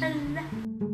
하 나,